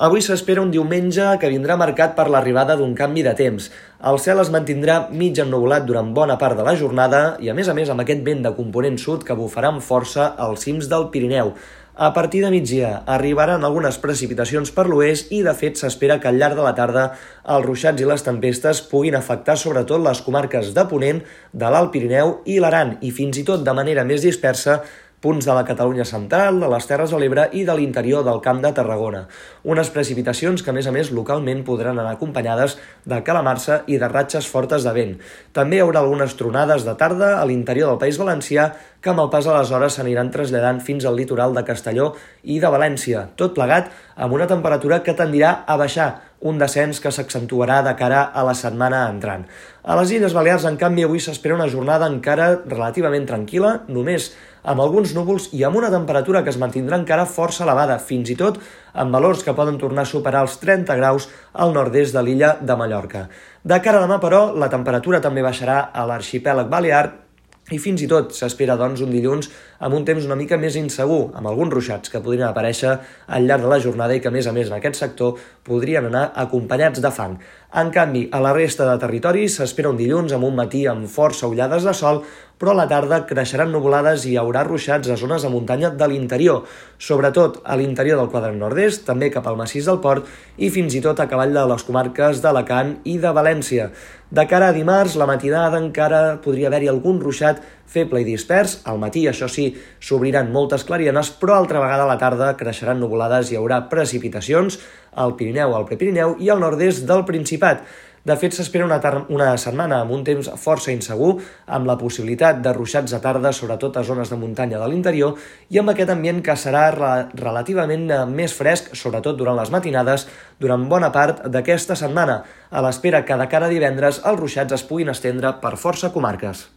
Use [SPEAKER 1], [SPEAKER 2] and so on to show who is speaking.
[SPEAKER 1] Avui s'espera un diumenge que vindrà marcat per l'arribada d'un canvi de temps. El cel es mantindrà mig ennubulat durant bona part de la jornada i, a més a més, amb aquest vent de component sud que bufarà amb força als cims del Pirineu. A partir de migdia arribaran algunes precipitacions per l'oest i, de fet, s'espera que al llarg de la tarda els ruixats i les tempestes puguin afectar sobretot les comarques de Ponent, de l'Alt Pirineu i l'Aran i fins i tot de manera més dispersa punts de la Catalunya central, de les Terres de l'Ebre i de l'interior del Camp de Tarragona. Unes precipitacions que, a més a més, localment podran anar acompanyades de calamarsa i de ratxes fortes de vent. També hi haurà algunes tronades de tarda a l'interior del País Valencià que amb el pas de les hores s'aniran traslladant fins al litoral de Castelló i de València, tot plegat amb una temperatura que tendirà a baixar, un descens que s'accentuarà de cara a la setmana entrant. A les Illes Balears, en canvi, avui s'espera una jornada encara relativament tranquil·la, només amb alguns núvols i amb una temperatura que es mantindrà encara força elevada, fins i tot amb valors que poden tornar a superar els 30 graus al nord-est de l'illa de Mallorca. De cara a demà, però, la temperatura també baixarà a l'arxipèlag balear i fins i tot s'espera doncs un dilluns amb un temps una mica més insegur, amb alguns ruixats que podrien aparèixer al llarg de la jornada i que a més a més en aquest sector podrien anar acompanyats de fang. En canvi, a la resta de territoris s'espera un dilluns amb un matí amb força ullades de sol, però a la tarda creixeran nuvolades i hi haurà ruixats a zones de muntanya de l'interior, sobretot a l'interior del quadrant nord-est, també cap al massís del Port i fins i tot a cavall de les comarques d'Alacant i de València. De cara a dimarts, la matinada encara podria haver-hi algun ruixat feble i dispers. Al matí, això sí, s'obriran moltes clarienes, però altra vegada a la tarda creixeran nuvolades i hi haurà precipitacions al Pirineu, al Prepirineu i al nord-est del Principat. De fet, s'espera una, una setmana amb un temps força insegur, amb la possibilitat de ruixats a tarda, sobretot a zones de muntanya de l'interior, i amb aquest ambient que serà re relativament eh, més fresc, sobretot durant les matinades, durant bona part d'aquesta setmana, a l'espera que de cara a divendres els ruixats es puguin estendre per força comarques.